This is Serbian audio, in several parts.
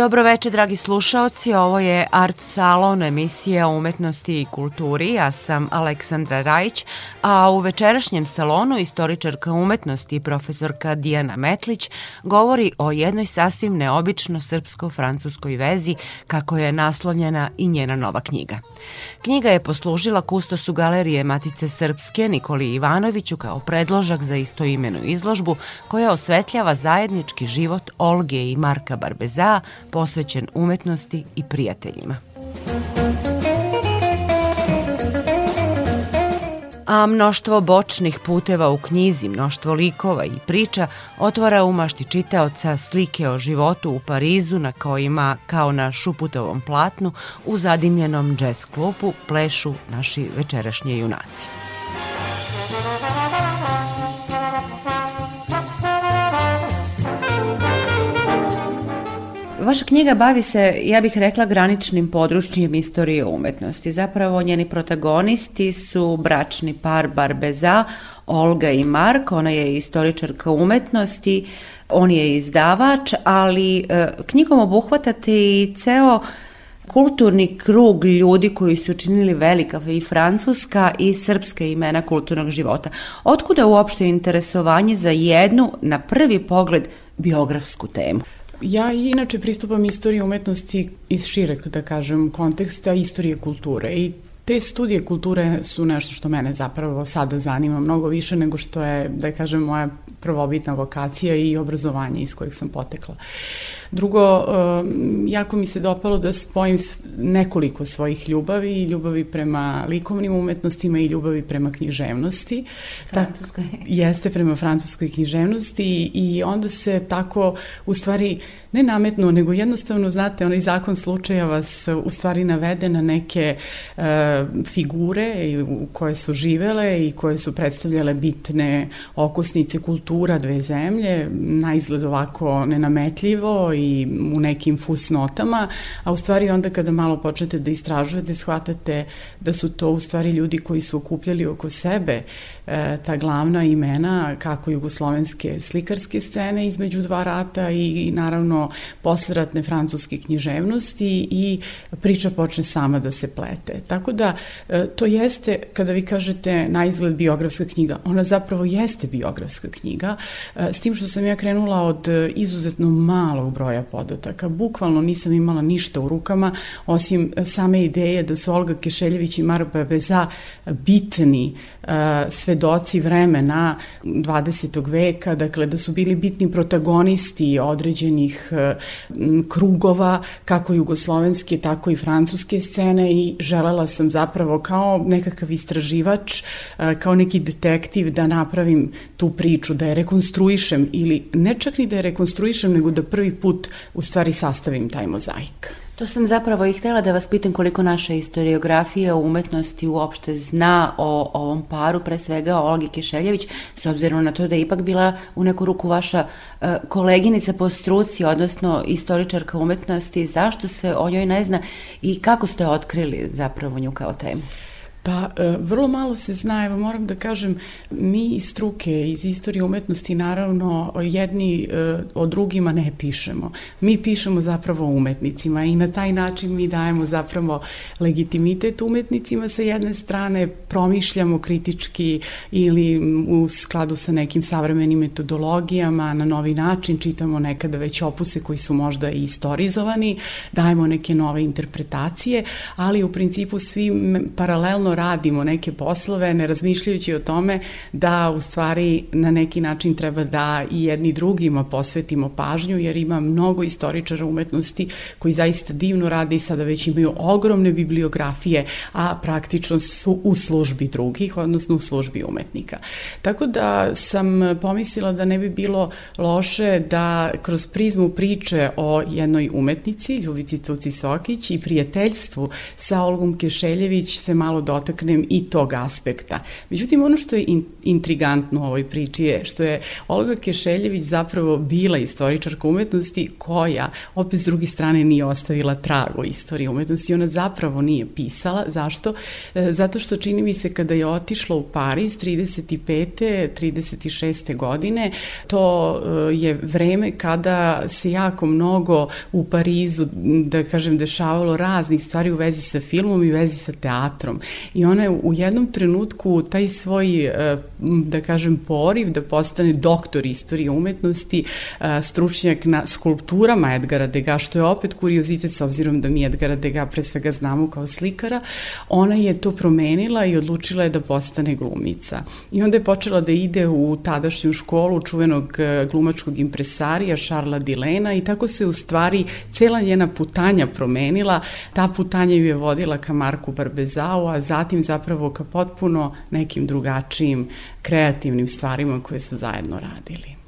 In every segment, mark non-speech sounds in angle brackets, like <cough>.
Dobroveče, dragi slušaoci. Ovo je Art Salon, emisija o umetnosti i kulturi. Ja sam Aleksandra Rajić, a u večerašnjem salonu istoričarka umetnosti i profesorka Dijana Metlić govori o jednoj sasvim neobično srpsko-francuskoj vezi kako je naslovljena i njena nova knjiga. Knjiga je poslužila kustosu galerije Matice Srpske Nikoli Ivanoviću kao predložak za istoimenu izložbu koja osvetljava zajednički život Olge i Marka Barbeza, posvećen umetnosti i prijateljima. a mnoštvo bočnih puteva u knjizi, mnoštvo likova i priča otvara u mašti čitaoca slike o životu u Parizu na kojima, kao na šuputovom platnu, u zadimljenom džez klubu plešu naši večerašnji junaci. Vaša knjiga bavi se, ja bih rekla, graničnim područjem istorije umetnosti. Zapravo njeni protagonisti su bračni par Barbeza, Olga i Mark, ona je istoričarka umetnosti, on je izdavač, ali e, knjigom obuhvatate i ceo kulturni krug ljudi koji su učinili velika i francuska i srpska imena kulturnog života. Otkuda uopšte interesovanje za jednu, na prvi pogled, biografsku temu? Ja inače pristupam istoriji umetnosti iz šireg, da kažem, konteksta istorije kulture i te studije kulture su nešto što mene zapravo sada zanima mnogo više nego što je, da kažem, moja prvobitna vokacija i obrazovanje iz kojeg sam potekla. Drugo, um, jako mi se dopalo da spojim nekoliko svojih ljubavi, ljubavi prema likovnim umetnostima i ljubavi prema književnosti. Francuskoj. Tak, <laughs> jeste prema francuskoj književnosti i onda se tako u stvari ne nametno, nego jednostavno, znate, onaj zakon slučaja vas u stvari navede na neke uh, figure koje su živele i koje su predstavljale bitne okusnice kultura dve zemlje, na izgled ovako nenametljivo i u nekim fusnotama, a u stvari onda kada malo počnete da istražujete, shvatate da su to u stvari ljudi koji su okupljali oko sebe e, ta glavna imena kako jugoslovenske slikarske scene između dva rata i, i naravno posleratne francuske književnosti i priča počne sama da se plete. Tako da e, to jeste, kada vi kažete na izgled biografska knjiga, ona zapravo jeste biografska knjiga, e, s tim što sam ja krenula od izuzetno malog broja podataka. Bukvalno nisam imala ništa u rukama, osim same ideje da su Olga Kešeljević i Mara Beza bitni svedoci vremena 20. veka, dakle da su bili bitni protagonisti određenih uh, krugova, kako jugoslovenske, tako i francuske scene i želela sam zapravo kao nekakav istraživač, uh, kao neki detektiv da napravim tu priču, da je rekonstruišem ili ne čak ni da je rekonstruišem, nego da prvi put u stvari sastavim taj mozaik. To sam zapravo i htela da vas pitam koliko naša historiografija o umetnosti uopšte zna o, ovom paru, pre svega o Olgi Kešeljević, s obzirom na to da je ipak bila u neku ruku vaša uh, koleginica po struci, odnosno istoričarka umetnosti, zašto se o njoj ne zna i kako ste otkrili zapravo nju kao temu? Pa, e, vrlo malo se zna, evo moram da kažem, mi iz struke, iz istorije umetnosti, naravno, jedni e, o drugima ne pišemo. Mi pišemo zapravo umetnicima i na taj način mi dajemo zapravo legitimitet umetnicima sa jedne strane, promišljamo kritički ili u skladu sa nekim savremenim metodologijama, na novi način čitamo nekada već opuse koji su možda i istorizovani, dajemo neke nove interpretacije, ali u principu svi paralelno stalno radimo neke poslove ne razmišljajući o tome da u stvari na neki način treba da i jedni drugima posvetimo pažnju jer ima mnogo istoričara umetnosti koji zaista divno rade i sada već imaju ogromne bibliografije, a praktično su u službi drugih, odnosno u službi umetnika. Tako da sam pomislila da ne bi bilo loše da kroz prizmu priče o jednoj umetnici, Ljubici Cuci Sokić i prijateljstvu sa Olgom Kešeljević se malo dotakne dotaknem i tog aspekta. Međutim, ono što je in, intrigantno u ovoj priči je što je Olga Kešeljević zapravo bila istoričarka umetnosti koja, opet s druge strane, nije ostavila trag o istoriji umetnosti. Ona zapravo nije pisala. Zašto? E, zato što čini mi se kada je otišla u Pariz 35. 36. godine, to e, je vreme kada se jako mnogo u Parizu, da kažem, dešavalo raznih stvari u vezi sa filmom i u vezi sa teatrom. I ona je u jednom trenutku taj svoj, e, da kažem, poriv da postane doktor istorije umetnosti, e, stručnjak na skulpturama Edgara Dega, što je opet kuriozitet s obzirom da mi Edgara Dega pre svega znamo kao slikara, ona je to promenila i odlučila je da postane glumica. I onda je počela da ide u tadašnju školu čuvenog e, glumačkog impresarija Šarla Dilena i tako se u stvari cela njena putanja promenila. Ta putanja ju je vodila ka Marku Barbezau, a zatim zapravo ka potpuno nekim drugačijim kreativnim stvarima koje su zajedno radili.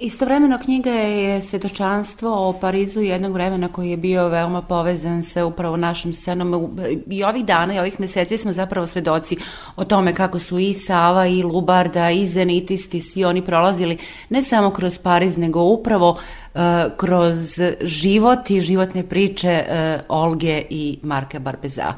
Istovremeno knjiga je svedočanstvo o Parizu jednog vremena koji je bio veoma povezan sa upravo našim scenom i ovih dana i ovih meseci smo zapravo svedoci o tome kako su i Sava i Lubarda i Zenitisti svi oni prolazili ne samo kroz Pariz nego upravo uh, kroz život i životne priče uh, Olge i Marka Barbeza.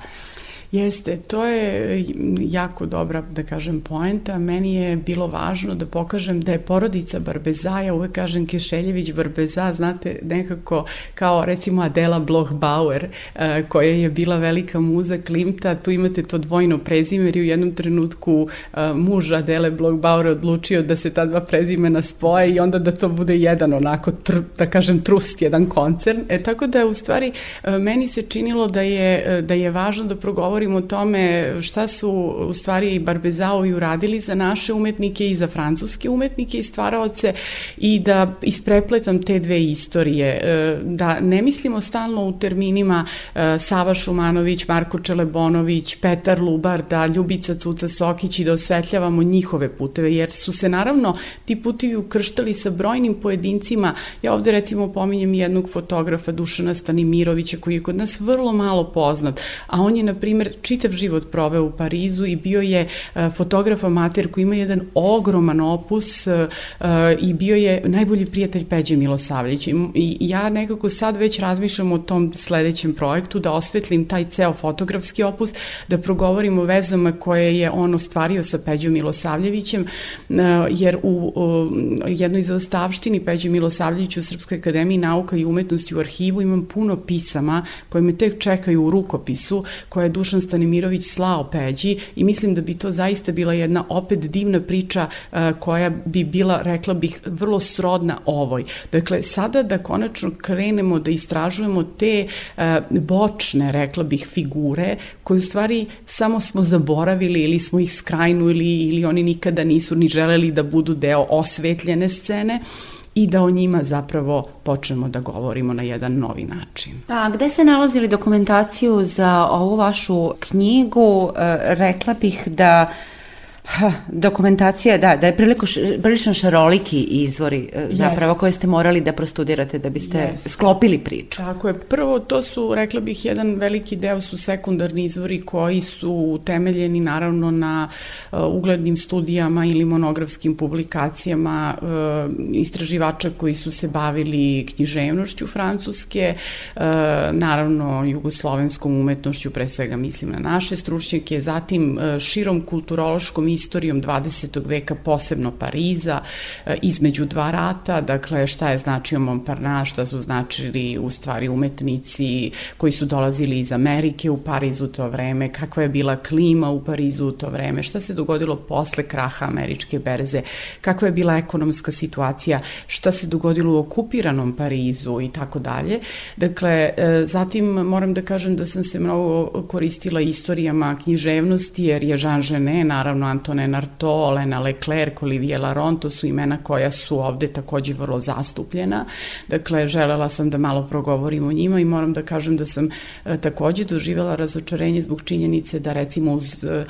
Jeste, to je jako dobra, da kažem, poenta. Meni je bilo važno da pokažem da je porodica Barbeza, ja uvek kažem Kešeljević Barbeza, znate, nekako kao recimo Adela Bloch-Bauer, eh, koja je bila velika muza Klimta, tu imate to dvojno prezime, jer u jednom trenutku eh, muž Adele Bloch-Bauer odlučio da se ta dva prezimena spoje i onda da to bude jedan onako, tr, da kažem, trust, jedan koncern. E, tako da u stvari eh, meni se činilo da je, da je važno da progovorim govorim o tome šta su u stvari Barbezao i uradili za naše umetnike i za francuske umetnike i stvaraoce i da isprepletam te dve istorije, e, da ne mislimo stalno u terminima e, Sava Šumanović, Marko Čelebonović, Petar Lubarda, Ljubica Cuca Sokić i da osvetljavamo njihove puteve, jer su se naravno ti putevi ukrštali sa brojnim pojedincima. Ja ovde recimo pominjem jednog fotografa Dušana Stanimirovića koji je kod nas vrlo malo poznat, a on je na primer čitav život proveo u Parizu i bio je e, fotograf amater koji ima jedan ogroman opus e, e, i bio je najbolji prijatelj Peđe Milosavljić. I ja nekako sad već razmišljam o tom sledećem projektu da osvetlim taj ceo fotografski opus, da progovorim o vezama koje je on ostvario sa Peđom Milosavljevićem, jer u jednoj zaostavštini Peđe Milosavljević u Srpskoj akademiji nauka i umetnosti u arhivu imam puno pisama koje me tek čekaju u rukopisu, koje je Dušan Stanimirović slao Peđi i mislim da bi to zaista bila jedna opet divna priča uh, koja bi bila, rekla bih, vrlo srodna ovoj. Dakle, sada da konačno krenemo da istražujemo te uh, bočne, rekla bih, figure koje u stvari samo smo zaboravili ili smo ih skrajnuli ili oni nikada nisu ni želeli da budu deo osvetljene scene. I da o njima zapravo počnemo da govorimo na jedan novi način. A gde se nalazili dokumentaciju za ovu vašu knjigu? E, rekla bih da Ha, dokumentacija, da, da je priliko, prilično šaroliki izvori yes. zapravo koje ste morali da prostudirate da biste yes. sklopili priču. Tako je. Prvo, to su, rekla bih, jedan veliki deo su sekundarni izvori koji su temeljeni naravno na uh, uglednim studijama ili monografskim publikacijama uh, istraživača koji su se bavili književnošću francuske, uh, naravno jugoslovenskom umetnošću, pre svega mislim na naše stručnjake, zatim uh, širom kulturološkom istorijom 20. veka, posebno Pariza, e, između dva rata, dakle šta je značio Montparnasse, šta su značili u stvari umetnici koji su dolazili iz Amerike u Parizu to vreme, kakva je bila klima u Parizu u to vreme, šta se dogodilo posle kraha američke berze, kakva je bila ekonomska situacija, šta se dogodilo u okupiranom Parizu i tako dalje. Dakle, e, zatim moram da kažem da sam se mnogo koristila istorijama književnosti, jer je Jean Genet, naravno Antonin Artaud, Lena Leclerc, Olivier Laron, to su imena koja su ovde takođe vrlo zastupljena. Dakle, želela sam da malo progovorim o njima i moram da kažem da sam e, takođe doživjela razočarenje zbog činjenice da recimo uz, e,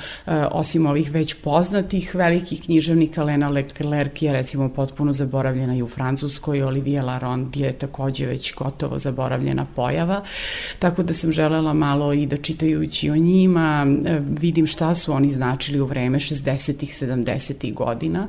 osim ovih već poznatih velikih književnika, Lena Leclerc je recimo potpuno zaboravljena i u Francuskoj, Olivier Laron je takođe već gotovo zaboravljena pojava, tako da sam želela malo i da čitajući o njima e, vidim šta su oni značili u vreme 60-ih, 70-ih godina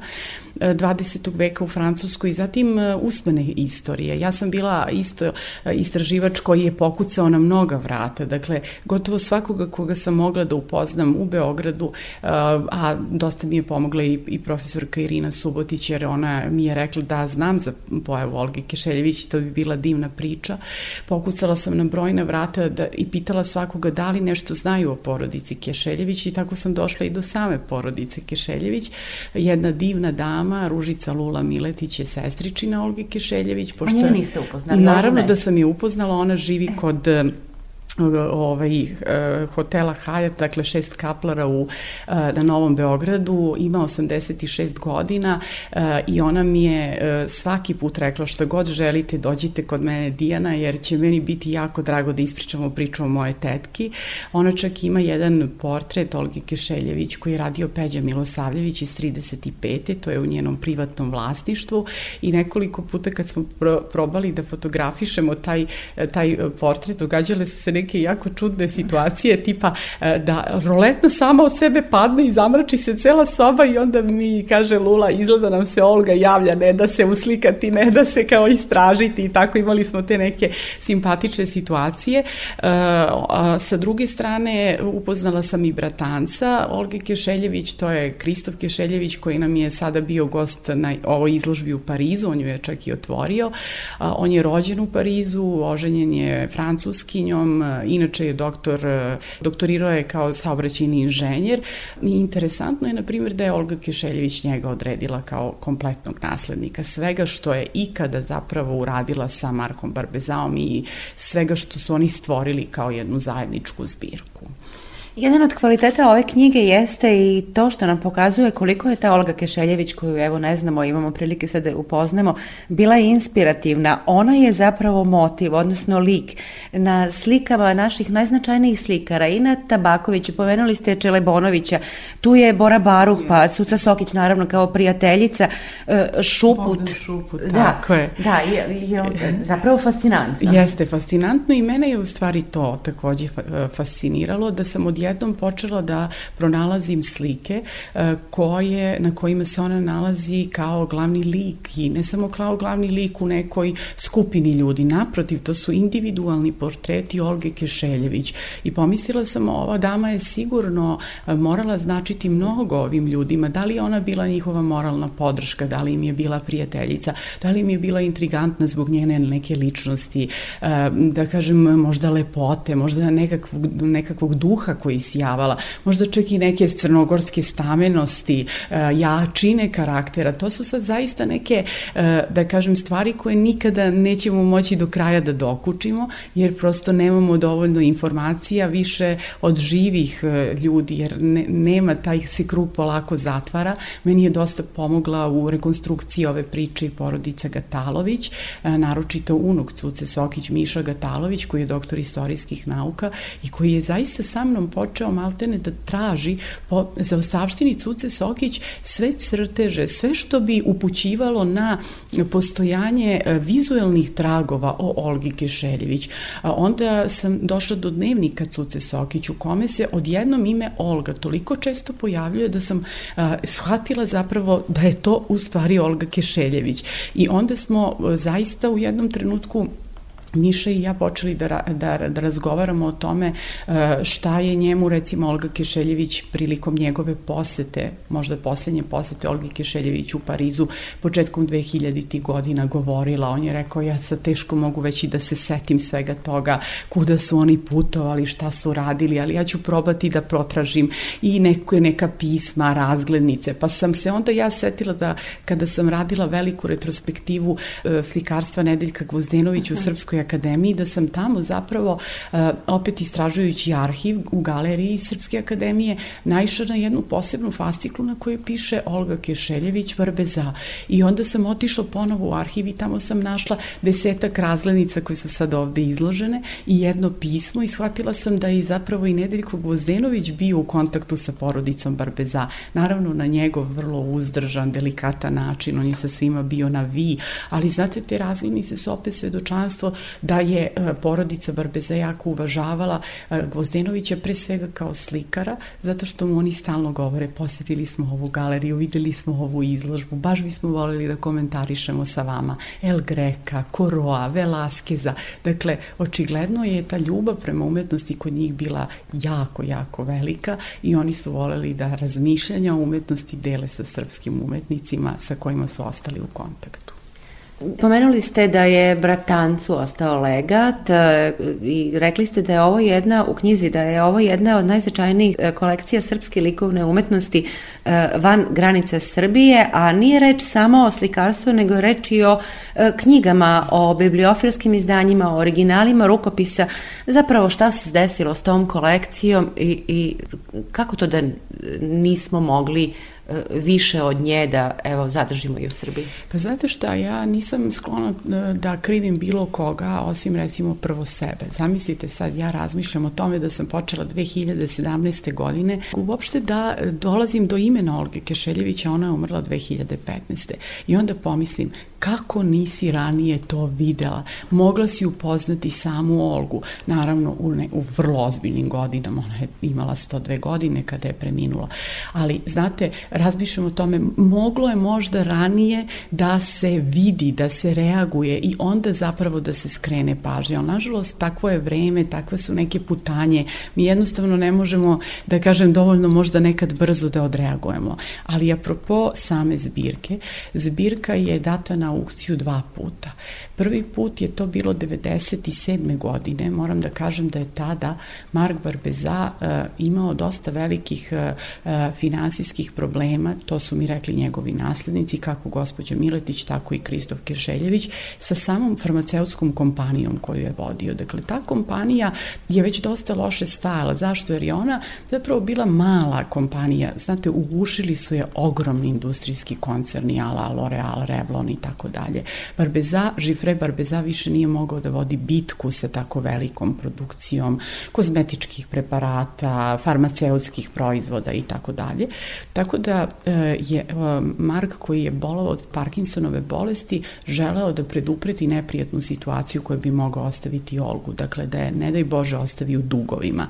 20. veka u Francuskoj i zatim e, usmene istorije. Ja sam bila isto e, istraživač koji je pokucao na mnoga vrata, dakle gotovo svakoga koga sam mogla da upoznam u Beogradu, a dosta mi je pomogla i, i profesorka Irina Subotić jer ona mi je rekla da znam za pojavu Olge Kešeljević to bi bila divna priča. Pokucala sam na brojna vrata da, i pitala svakoga da li nešto znaju o porodici Kešeljević i tako sam došla i do same porodice Kešeljević. Jedna divna dama, Ružica Lula Miletić je sestričina Olge Kešeljević. Pošto, A nju niste upoznali? Naravno da sam je upoznala, ona živi kod ovaj, eh, hotela Hyatt, dakle šest kaplara u, eh, na Novom Beogradu, ima 86 godina eh, i ona mi je svaki put rekla što god želite dođite kod mene Dijana jer će meni biti jako drago da ispričamo priču o moje tetki. Ona čak ima jedan portret Olge Kešeljević koji je radio Peđa Milosavljević iz 35. To je u njenom privatnom vlasništvu i nekoliko puta kad smo pro, probali da fotografišemo taj, taj portret, događale su se neke neke jako čudne situacije, tipa e, da roletna sama od sebe padne i zamrači se cela soba i onda mi kaže Lula, izgleda nam se Olga javlja, ne da se uslikati, ne da se kao istražiti i tako imali smo te neke simpatične situacije. E, sa druge strane, upoznala sam i bratanca Olge Kešeljević, to je Kristof Kešeljević koji nam je sada bio gost na ovoj izložbi u Parizu, on ju je čak i otvorio. On je rođen u Parizu, oženjen je francuskinjom, inače je doktor, doktorirao je kao saobraćajni inženjer i interesantno je, na primjer, da je Olga Kešeljević njega odredila kao kompletnog naslednika svega što je ikada zapravo uradila sa Markom Barbezaom i svega što su oni stvorili kao jednu zajedničku zbirku. Jedan od kvaliteta ove knjige jeste i to što nam pokazuje koliko je ta Olga Kešeljević, koju evo ne znamo, imamo prilike sad da upoznamo, bila inspirativna. Ona je zapravo motiv, odnosno lik na slikama naših najznačajnijih slikara. Ina Tabaković, pomenuli ste Čelebonovića, tu je Bora Baruh, pa Suca Sokić naravno kao prijateljica, e, Šuput. Bogdan Šuput, da, tako je. Da, je, je zapravo fascinantno. Jeste fascinantno i mene je u stvari to takođe fasciniralo, da sam od jednom počela da pronalazim slike e, koje, na kojima se ona nalazi kao glavni lik i ne samo kao glavni lik u nekoj skupini ljudi, naprotiv, to su individualni portreti Olge Kešeljević. I pomislila sam ova dama je sigurno e, morala značiti mnogo ovim ljudima, da li je ona bila njihova moralna podrška, da li im je bila prijateljica, da li im je bila intrigantna zbog njene neke ličnosti, e, da kažem možda lepote, možda nekakvog, nekakvog duha koji isjavala, možda čak i neke crnogorske stamenosti, e, jačine karaktera, to su sad zaista neke, e, da kažem, stvari koje nikada nećemo moći do kraja da dokučimo, jer prosto nemamo dovoljno informacija više od živih e, ljudi, jer ne, nema, taj se krug polako zatvara. Meni je dosta pomogla u rekonstrukciji ove priče i porodica Gatalović, naročito unuk Cuce Sokić, Miša Gatalović, koji je doktor istorijskih nauka i koji je zaista sa mnom počeo maltene da traži po zaostavštini Cuce Sokić sve crteže, sve što bi upućivalo na postojanje e, vizuelnih tragova o Olgi Kešeljević. Onda sam došla do dnevnika Cuce Sokić u kome se odjednom ime Olga toliko često pojavljuje da sam a, shvatila zapravo da je to u stvari Olga Kešeljević. I onda smo e, zaista u jednom trenutku Miša i ja počeli da, da, da razgovaramo o tome e, šta je njemu recimo Olga Kešeljević prilikom njegove posete, možda poslednje posete Olgi Kešeljević u Parizu početkom 2000. godina govorila. On je rekao ja sa teško mogu već i da se setim svega toga, kuda su oni putovali, šta su radili, ali ja ću probati da protražim i neko, neka pisma, razglednice. Pa sam se onda ja setila da kada sam radila veliku retrospektivu e, slikarstva Nedeljka Gvozdenović u Srpskoj Srpskoj akademiji, da sam tamo zapravo, opet istražujući arhiv u galeriji Srpske akademije, naišla na jednu posebnu fasciklu na kojoj piše Olga Kešeljević Vrbeza. I onda sam otišla ponovo u arhiv i tamo sam našla desetak razglednica koje su sad ovde izložene i jedno pismo i shvatila sam da je zapravo i Nedeljko Gvozdenović bio u kontaktu sa porodicom Barbeza. Naravno na njegov vrlo uzdržan, delikatan način, on je sa svima bio na vi, ali znate te razglednice su opet svedočanstvo da je e, porodica Barbeza jako uvažavala e, Gvozdenovića pre svega kao slikara, zato što mu oni stalno govore, posetili smo ovu galeriju, videli smo ovu izložbu, baš bismo volili da komentarišemo sa vama El Greka, Koroa, Velaskeza. Dakle, očigledno je ta ljubav prema umetnosti kod njih bila jako, jako velika i oni su voleli da razmišljanja o umetnosti dele sa srpskim umetnicima sa kojima su ostali u kontaktu. Pomenuli ste da je bratancu ostao legat e, i rekli ste da je ovo jedna, u knjizi, da je ovo jedna od najznačajnijih e, kolekcija srpske likovne umetnosti e, van granice Srbije, a nije reč samo o slikarstvu, nego je reč i o knjigama, o bibliofilskim izdanjima, o originalima rukopisa, zapravo šta se desilo s tom kolekcijom i, i kako to da nismo mogli više od nje da evo zadržimo i u Srbiji? Pa znate šta, ja nisam sklona e, da krivim bilo koga, osim recimo prvo sebe. Zamislite sad, ja razmišljam o tome da sam počela 2017. godine, uopšte da dolazim do imena Olge Kešeljevića, ona je umrla 2015. I onda pomislim, kako nisi ranije to videla? Mogla si upoznati samu Olgu, naravno u, ne, u vrlo ozbiljnim godinama, ona je imala 102 godine kada je preminula, ali znate, razmišljam o tome, moglo je možda ranije da se vidi, da se reaguje i onda zapravo da se skrene pažnja, ali nažalost takvo je vreme, takve su neke putanje, mi jednostavno ne možemo, da kažem, dovoljno možda nekad brzo da odreagujemo, ali apropo same zbirke, zbirka je data na aukciju dva puta. Prvi put je to bilo 97. godine, moram da kažem da je tada Mark Barbeza uh, imao dosta velikih uh, finansijskih problema, to su mi rekli njegovi naslednici, kako gospođa Miletić, tako i Kristof Kiršeljević, sa samom farmaceutskom kompanijom koju je vodio. Dakle, ta kompanija je već dosta loše stajala. Zašto? Jer je ona zapravo bila mala kompanija. Znate, ugušili su je ogromni industrijski koncerni, ala L'Oreal, Revlon i tako dalje. Barbeza, Žifre Barbeza više nije mogao da vodi bitku sa tako velikom produkcijom kozmetičkih preparata, farmaceutskih proizvoda i tako dalje. Tako da e, je e, Mark koji je bolao od Parkinsonove bolesti želeo da predupreti neprijatnu situaciju koju bi mogao ostaviti Olgu, dakle da je ne daj Bože ostavi u dugovima.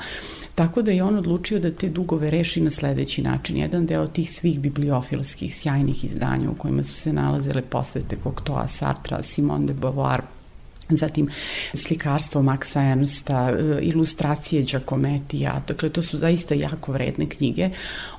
Tako da je on odlučio da te dugove reši na sledeći način. Jedan deo tih svih bibliofilskih sjajnih izdanja u kojima su se nalazile posvete Cocteau, Sartra, Simone de Beauvoir, zatim slikarstvo Maxa Ernsta, e, ilustracije Giacomettija, dakle to su zaista jako vredne knjige.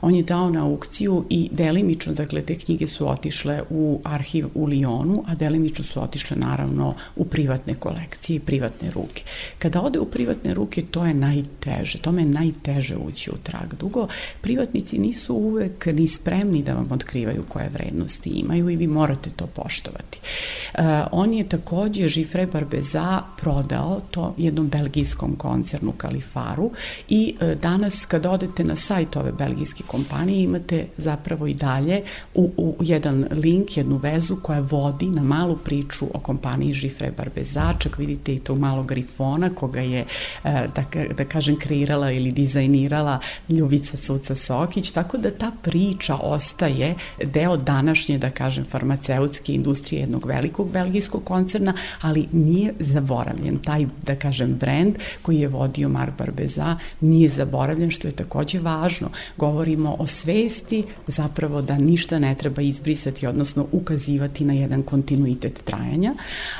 On je dao na aukciju i delimično, dakle te knjige su otišle u arhiv u Lionu, a delimično su otišle naravno u privatne kolekcije i privatne ruke. Kada ode u privatne ruke, to je najteže, tome je najteže ući u trag. Dugo, privatnici nisu uvek ni spremni da vam otkrivaju koje vrednosti imaju i vi morate to poštovati. Uh, on je takođe Žifre Barbeza prodao to jednom belgijskom koncernu Kalifaru i e, danas kad odete na sajt ove belgijske kompanije imate zapravo i dalje u, u jedan link, jednu vezu koja vodi na malu priču o kompaniji Žifre Barbeza, čak vidite i to malo grifona koga je, e, da, da kažem, kreirala ili dizajnirala Ljubica Suca Sokić, tako da ta priča ostaje deo današnje, da kažem, farmaceutske industrije jednog velikog belgijskog koncerna, ali nije zaboravljen. Taj, da kažem, brend koji je vodio Mark Barbeza nije zaboravljen, što je takođe važno. Govorimo o svesti zapravo da ništa ne treba izbrisati, odnosno ukazivati na jedan kontinuitet trajanja.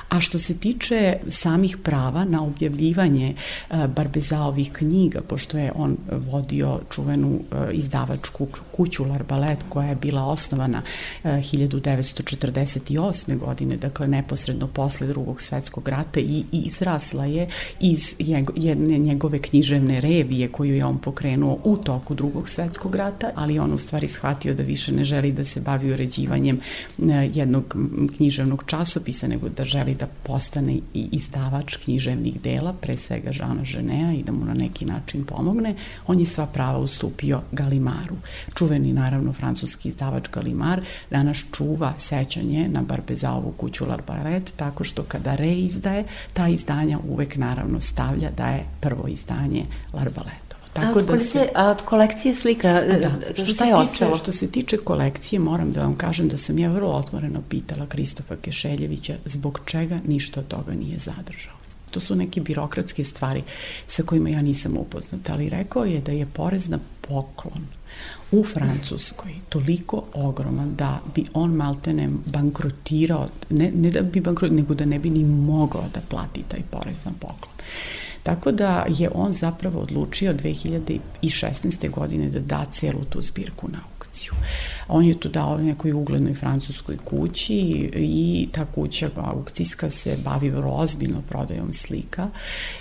A što se tiče samih prava na objavljivanje e, Barbezaovih knjiga, pošto je on vodio čuvenu e, izdavačku kuću Larbalet koja je bila osnovana 1948. E, godine, dakle neposredno posle drugog svetskog svetskog rata i izrasla je iz jedne njegove književne revije koju je on pokrenuo u toku drugog svetskog rata, ali on u stvari shvatio da više ne želi da se bavi uređivanjem e, jednog književnog časopisa, nego da želi da postane i izdavač književnih dela, pre svega Žana Ženea i da mu na neki način pomogne. On je sva prava ustupio Galimaru. Čuveni, naravno, francuski izdavač Galimar danas čuva sećanje na Barbezaovu kuću Larbaret, tako što kada reizdaje, ta izdanja uvek naravno stavlja da je prvo izdanje Larbalet. Tako a, da se, a od kolekcije slika, da, što šta je tiče, ostalo? Što se tiče kolekcije, moram da vam kažem da sam ja vrlo otvoreno pitala Kristofa Kešeljevića zbog čega ništa od toga nije zadržao. To su neke birokratske stvari sa kojima ja nisam upoznata, ali rekao je da je porez na poklon u Francuskoj toliko ogroman da bi on maltene bankrotirao, ne, ne da bi bankrotirao, nego da ne bi ni mogao da plati taj porez na poklon. Tako da je on zapravo odlučio 2016. godine da da celu tu zbirku na aukciju. On je to dao nekoj uglednoj francuskoj kući i ta kuća aukcijska se bavi vrlo ozbiljno prodajom slika.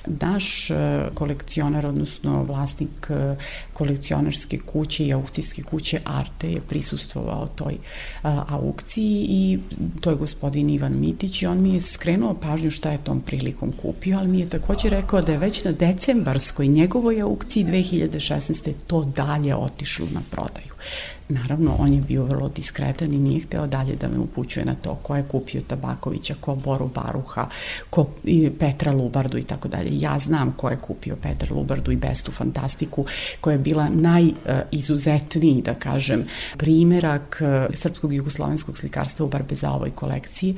Naš e, kolekcionar, odnosno vlasnik e, kolekcionarske kuće i aukcijske kuće Arte je prisustvovao toj a, aukciji i to je gospodin Ivan Mitić i on mi je skrenuo pažnju šta je tom prilikom kupio, ali mi je takođe rekao da je već na decembarskoj njegovoj aukciji 2016. to dalje otišlo na prodaju. Naravno, on je bio vrlo diskretan i nije hteo dalje da me upućuje na to ko je kupio Tabakovića, ko Boru Baruha, ko Petra Lubardu i tako dalje. Ja znam ko je kupio Petra Lubardu i Bestu Fantastiku, koja je bila najizuzetniji, da kažem, primerak e, srpskog jugoslovenskog slikarstva u Barbezaovoj kolekciji.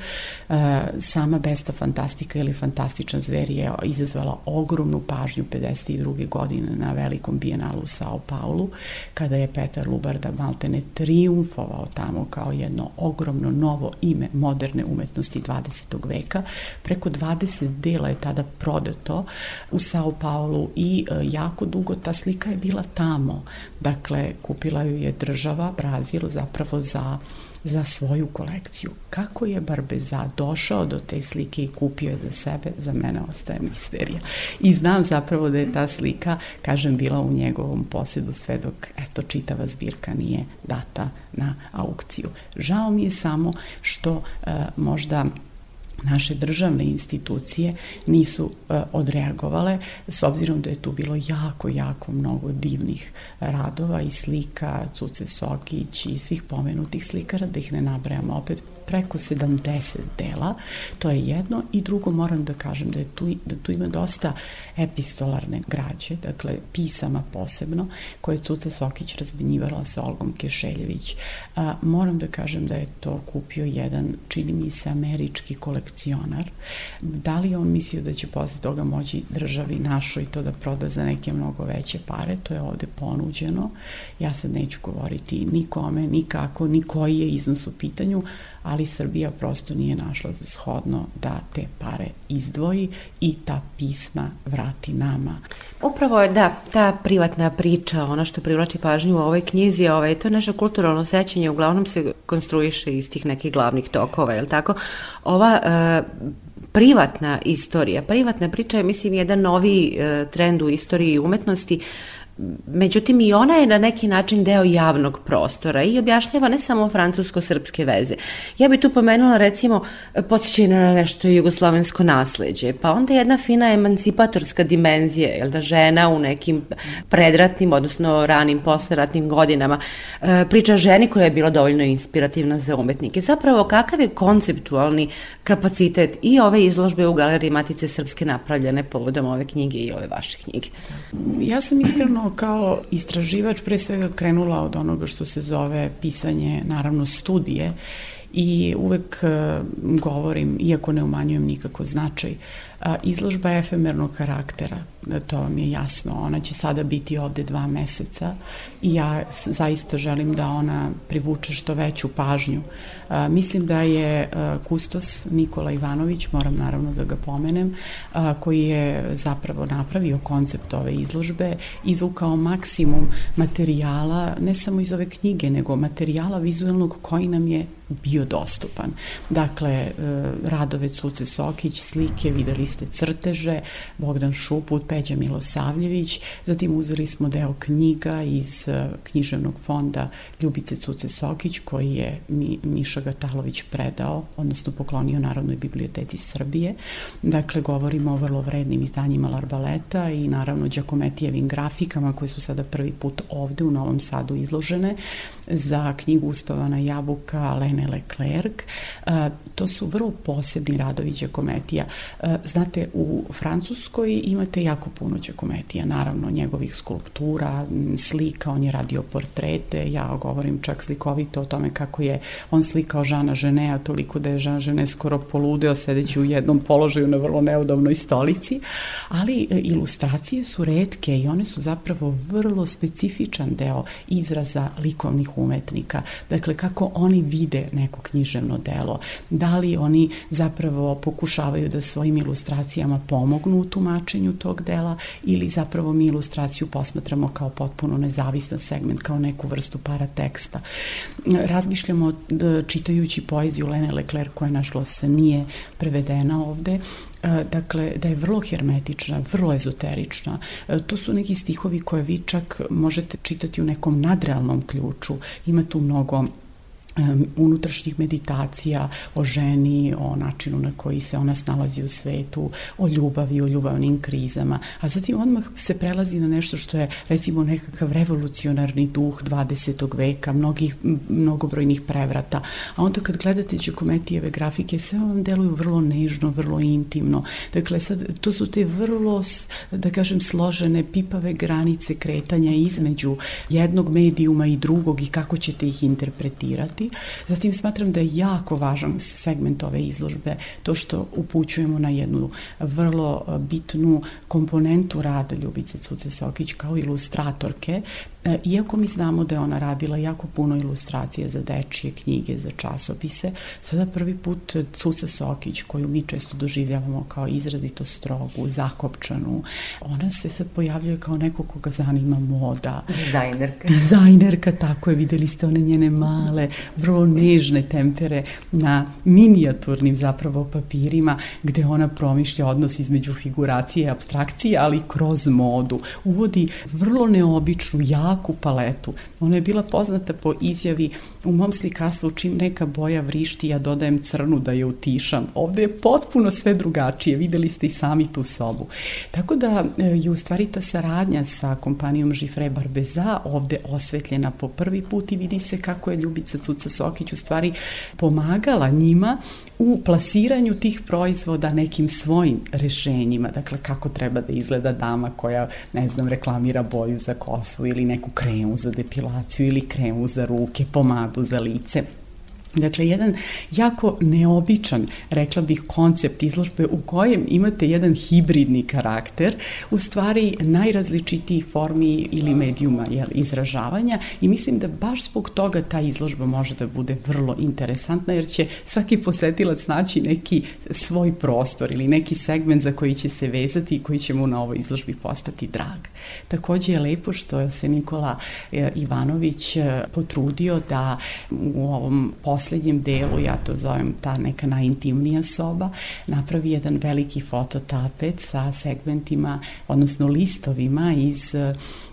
E, sama Besta Fantastika ili Fantastičan zver je izazvala ogromnu pažnju 52. godine na velikom bijenalu u Sao Paulu, kada je Petar Lubarda mal maltene triumfovao tamo kao jedno ogromno novo ime moderne umetnosti 20. veka. Preko 20 dela je tada prodato u Sao Paulu i e, jako dugo ta slika je bila tamo. Dakle, kupila ju je država Brazil zapravo za za svoju kolekciju. Kako je Barbeza došao do te slike i kupio je za sebe, za mene ostaje misterija. I znam zapravo da je ta slika, kažem, bila u njegovom posedu sve dok, eto, čitava zbirka nije data na aukciju. Žao mi je samo što e, možda naše državne institucije nisu uh, odreagovale s obzirom da je tu bilo jako, jako mnogo divnih radova i slika Cuce Sokić i svih pomenutih slikara, da ih ne nabrajamo opet preko 70 dela, to je jedno i drugo moram da kažem da je tu, da tu ima dosta epistolarne građe, dakle pisama posebno, koje je Cuca Sokić razbinjivala sa Olgom Kešeljević. A, moram da kažem da je to kupio jedan, čini mi se, američki kolekcionar. Da li on mislio da će posle toga moći državi našoj to da proda za neke mnogo veće pare, to je ovde ponuđeno. Ja sad neću govoriti ni kome, ni kako, ni koji je iznos u pitanju, ali Srbija prosto nije našla za shodno da te pare izdvoji i ta pisma vrati nama. Upravo je, da, ta privatna priča, ona što privlači pažnju u ovoj knjizi, ovaj, to naše kulturalno sećanje uglavnom se konstruiše iz tih nekih glavnih tokova, je li tako? Ova e, privatna istorija, privatna priča je, mislim, jedan novi e, trend u istoriji umetnosti, Međutim, i ona je na neki način deo javnog prostora i objašnjava ne samo francusko-srpske veze. Ja bih tu pomenula, recimo, podsjećaj na nešto jugoslovensko nasledđe, pa onda jedna fina emancipatorska dimenzija, jel da žena u nekim predratnim, odnosno ranim posleratnim godinama, e, priča ženi koja je bila dovoljno inspirativna za umetnike. Zapravo, kakav je konceptualni kapacitet i ove izložbe u Galeriji Matice Srpske napravljene povodom ove knjige i ove vaše knjige? Ja sam iskreno kao istraživač pre svega krenula od onoga što se zove pisanje, naravno studije i uvek e, govorim, iako ne umanjujem nikako značaj, izložba efemernog karaktera, to vam je jasno, ona će sada biti ovde dva meseca i ja zaista želim da ona privuče što veću pažnju. Mislim da je kustos Nikola Ivanović, moram naravno da ga pomenem, koji je zapravo napravio koncept ove izložbe, izvukao maksimum materijala, ne samo iz ove knjige, nego materijala vizualnog koji nam je bio dostupan. Dakle, e, Radove Cuce Sokić, slike, videli ste crteže, Bogdan Šuput, Peđa Milosavljević, zatim uzeli smo deo knjiga iz e, književnog fonda Ljubice Cuce Sokić, koji je Miša Gatalović predao, odnosno poklonio Narodnoj biblioteci Srbije. Dakle, govorimo o vrlo vrednim izdanjima Larbaleta i naravno Đakometijevim grafikama koje su sada prvi put ovde u Novom Sadu izložene za knjigu Uspavana jabuka Lene Leclerc. E, to su vrlo posebni radovi Đakometija. E, znate, u Francuskoj imate jako puno Đakometija, naravno njegovih skulptura, slika, on je radio portrete, ja govorim čak slikovito o tome kako je on slikao Žana Ženea, toliko da je Žan Žene skoro poludeo sedeći u jednom položaju na vrlo neudobnoj stolici, ali e, ilustracije su redke i one su zapravo vrlo specifičan deo izraza likovnih umetnika. Dakle, kako oni vide neko književno delo, da li oni zapravo pokušavaju da svojim ilustracijama pomognu u tumačenju tog dela ili zapravo mi ilustraciju posmatramo kao potpuno nezavistan segment, kao neku vrstu parateksta. Razmišljamo čitajući poeziju Lene Leclerc koja nažalost nije prevedena ovde, e, dakle, da je vrlo hermetična, vrlo ezoterična. E, to su neki stihovi koje vi čak možete čitati u nekom nadrealnom ključu. Ima tu mnogo unutrašnjih meditacija o ženi, o načinu na koji se ona snalazi u svetu, o ljubavi, o ljubavnim krizama, a zatim odmah se prelazi na nešto što je recimo nekakav revolucionarni duh 20. veka, mnogih, mnogobrojnih prevrata, a onda kad gledate Đakometijeve grafike, sve vam deluju vrlo nežno, vrlo intimno, dakle sad to su te vrlo, da kažem, složene, pipave granice kretanja između jednog medijuma i drugog i kako ćete ih interpretirati Zatim smatram da je jako važan segment ove izložbe to što upućujemo na jednu vrlo bitnu komponentu rada Ljubice Cuce Sokić kao ilustratorke, E, iako mi znamo da je ona radila jako puno ilustracije za dečije knjige, za časopise, sada prvi put Cuca Sokić, koju mi često doživljavamo kao izrazito strogu, zakopčanu, ona se sad pojavljuje kao neko koga zanima moda. Dizajnerka. Dizajnerka, tako je, videli ste one njene male, vrlo nežne tempere na minijaturnim zapravo papirima, gde ona promišlja odnos između figuracije i abstrakcije, ali kroz modu. Uvodi vrlo neobičnu, jaku paletu. Ona je bila poznata po izjavi u mom slikarstvu čim neka boja vrišti ja dodajem crnu da je utišam. Ovde je potpuno sve drugačije, videli ste i sami tu sobu. Tako da e, je u stvari ta saradnja sa kompanijom Žifre Barbeza ovde osvetljena po prvi put i vidi se kako je Ljubica Cuca Sokić u stvari pomagala njima u plasiranju tih proizvoda nekim svojim rešenjima, dakle kako treba da izgleda dama koja, ne znam, reklamira boju za kosu ili neku kremu za depilaciju ili kremu za ruke, pomadu za lice. Dakle, jedan jako neobičan, rekla bih, koncept izložbe u kojem imate jedan hibridni karakter, u stvari najrazličitijih formi ili medijuma jel, izražavanja i mislim da baš zbog toga ta izložba može da bude vrlo interesantna jer će svaki posetilac naći neki svoj prostor ili neki segment za koji će se vezati i koji će mu na ovoj izložbi postati drag. Takođe je lepo što se Nikola e, Ivanović e, potrudio da u ovom poslednjem delu, ja to zovem ta neka najintimnija soba, napravi jedan veliki fototapet sa segmentima, odnosno listovima iz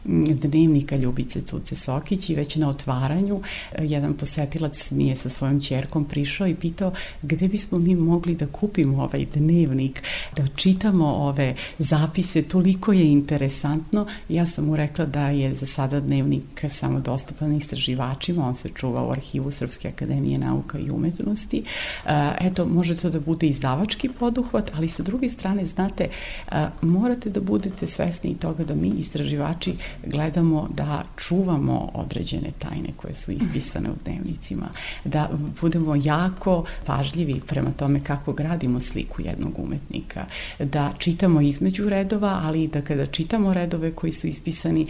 dnevnika Ljubice Cuce Sokić i već na otvaranju e, jedan posetilac mi je sa svojom čerkom prišao i pitao gde bismo mi mogli da kupimo ovaj dnevnik, da čitamo ove zapise, toliko je interesantno. Ja sam mu rekla da je za sada dnevnik samo dostupan istraživačima, on se čuva u arhivu Srpske akademije nauka i umetnosti. E, eto, može to da bude izdavački poduhvat, ali sa druge strane, znate, e, morate da budete svesni i toga da mi istraživači gledamo da čuvamo određene tajne koje su ispisane u dnevnicima, da budemo jako pažljivi prema tome kako gradimo sliku jednog umetnika, da čitamo između redova, ali i da kada čitamo redove koji su ispisani,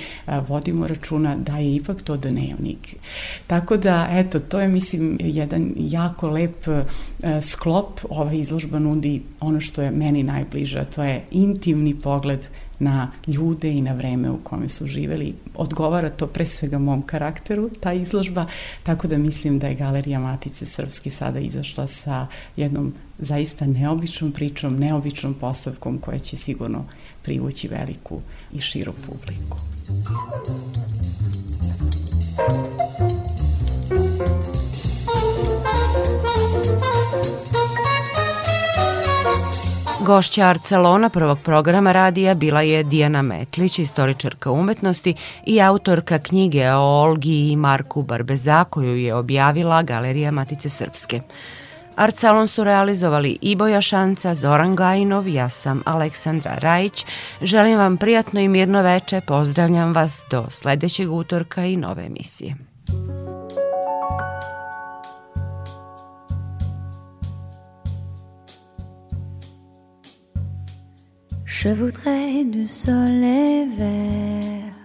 vodimo računa da je ipak to dnevnik. Tako da, eto, to je, mislim, jedan jako lep e, sklop. Ova izložba nudi ono što je meni najbliže, to je intimni pogled na ljude i na vreme u kome su živeli. Odgovara to pre svega mom karakteru, ta izložba, tako da mislim da je Galerija Matice Srpski sada izašla sa jednom zaista neobičnom pričom, neobičnom postavkom koja će sigurno privući veliku i širu publiku. Gošća Arcelona prvog programa radija bila je Dijana Metlić, istoričarka umetnosti i autorka knjige o Olgi i Marku Barbeza koju je objavila Galerija Matice Srpske. Arcelon su realizovali Iboja Šanca, Zoran Gajinov, ja sam Aleksandra Rajić. Želim vam prijatno i mirno veče, pozdravljam vas do sledećeg utorka i nove emisije. Je voudrais du soleil vert,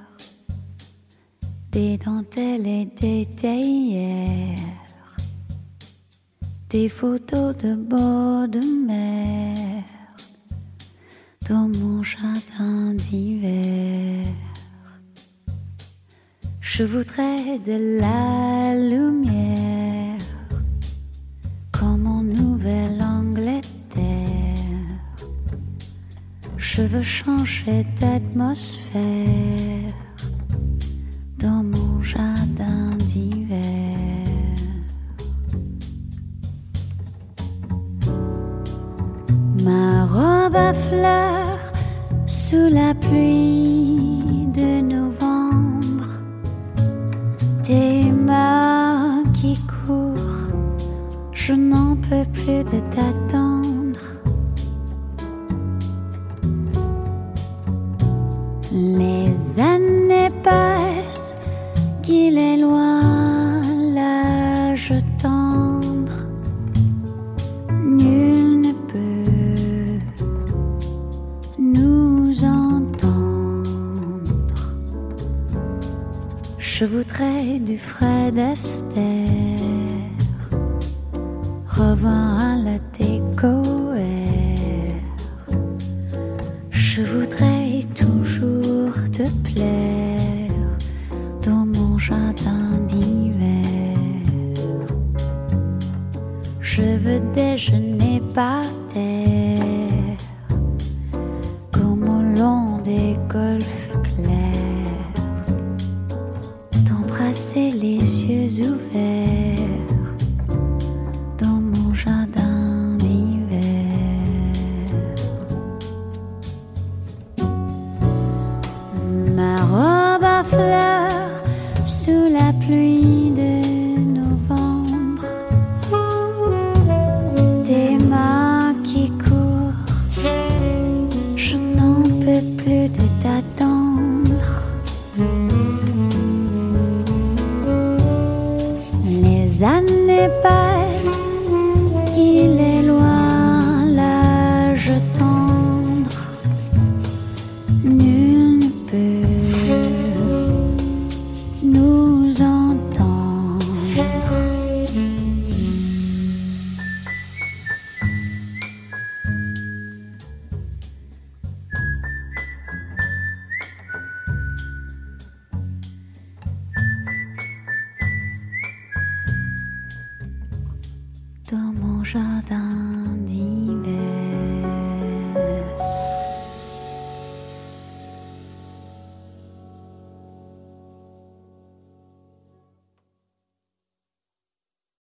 des dentelles et des théières, des photos de bord de mer dans mon jardin d'hiver. Je voudrais de la lumière je veux changer d'atmosphère qu'il est loin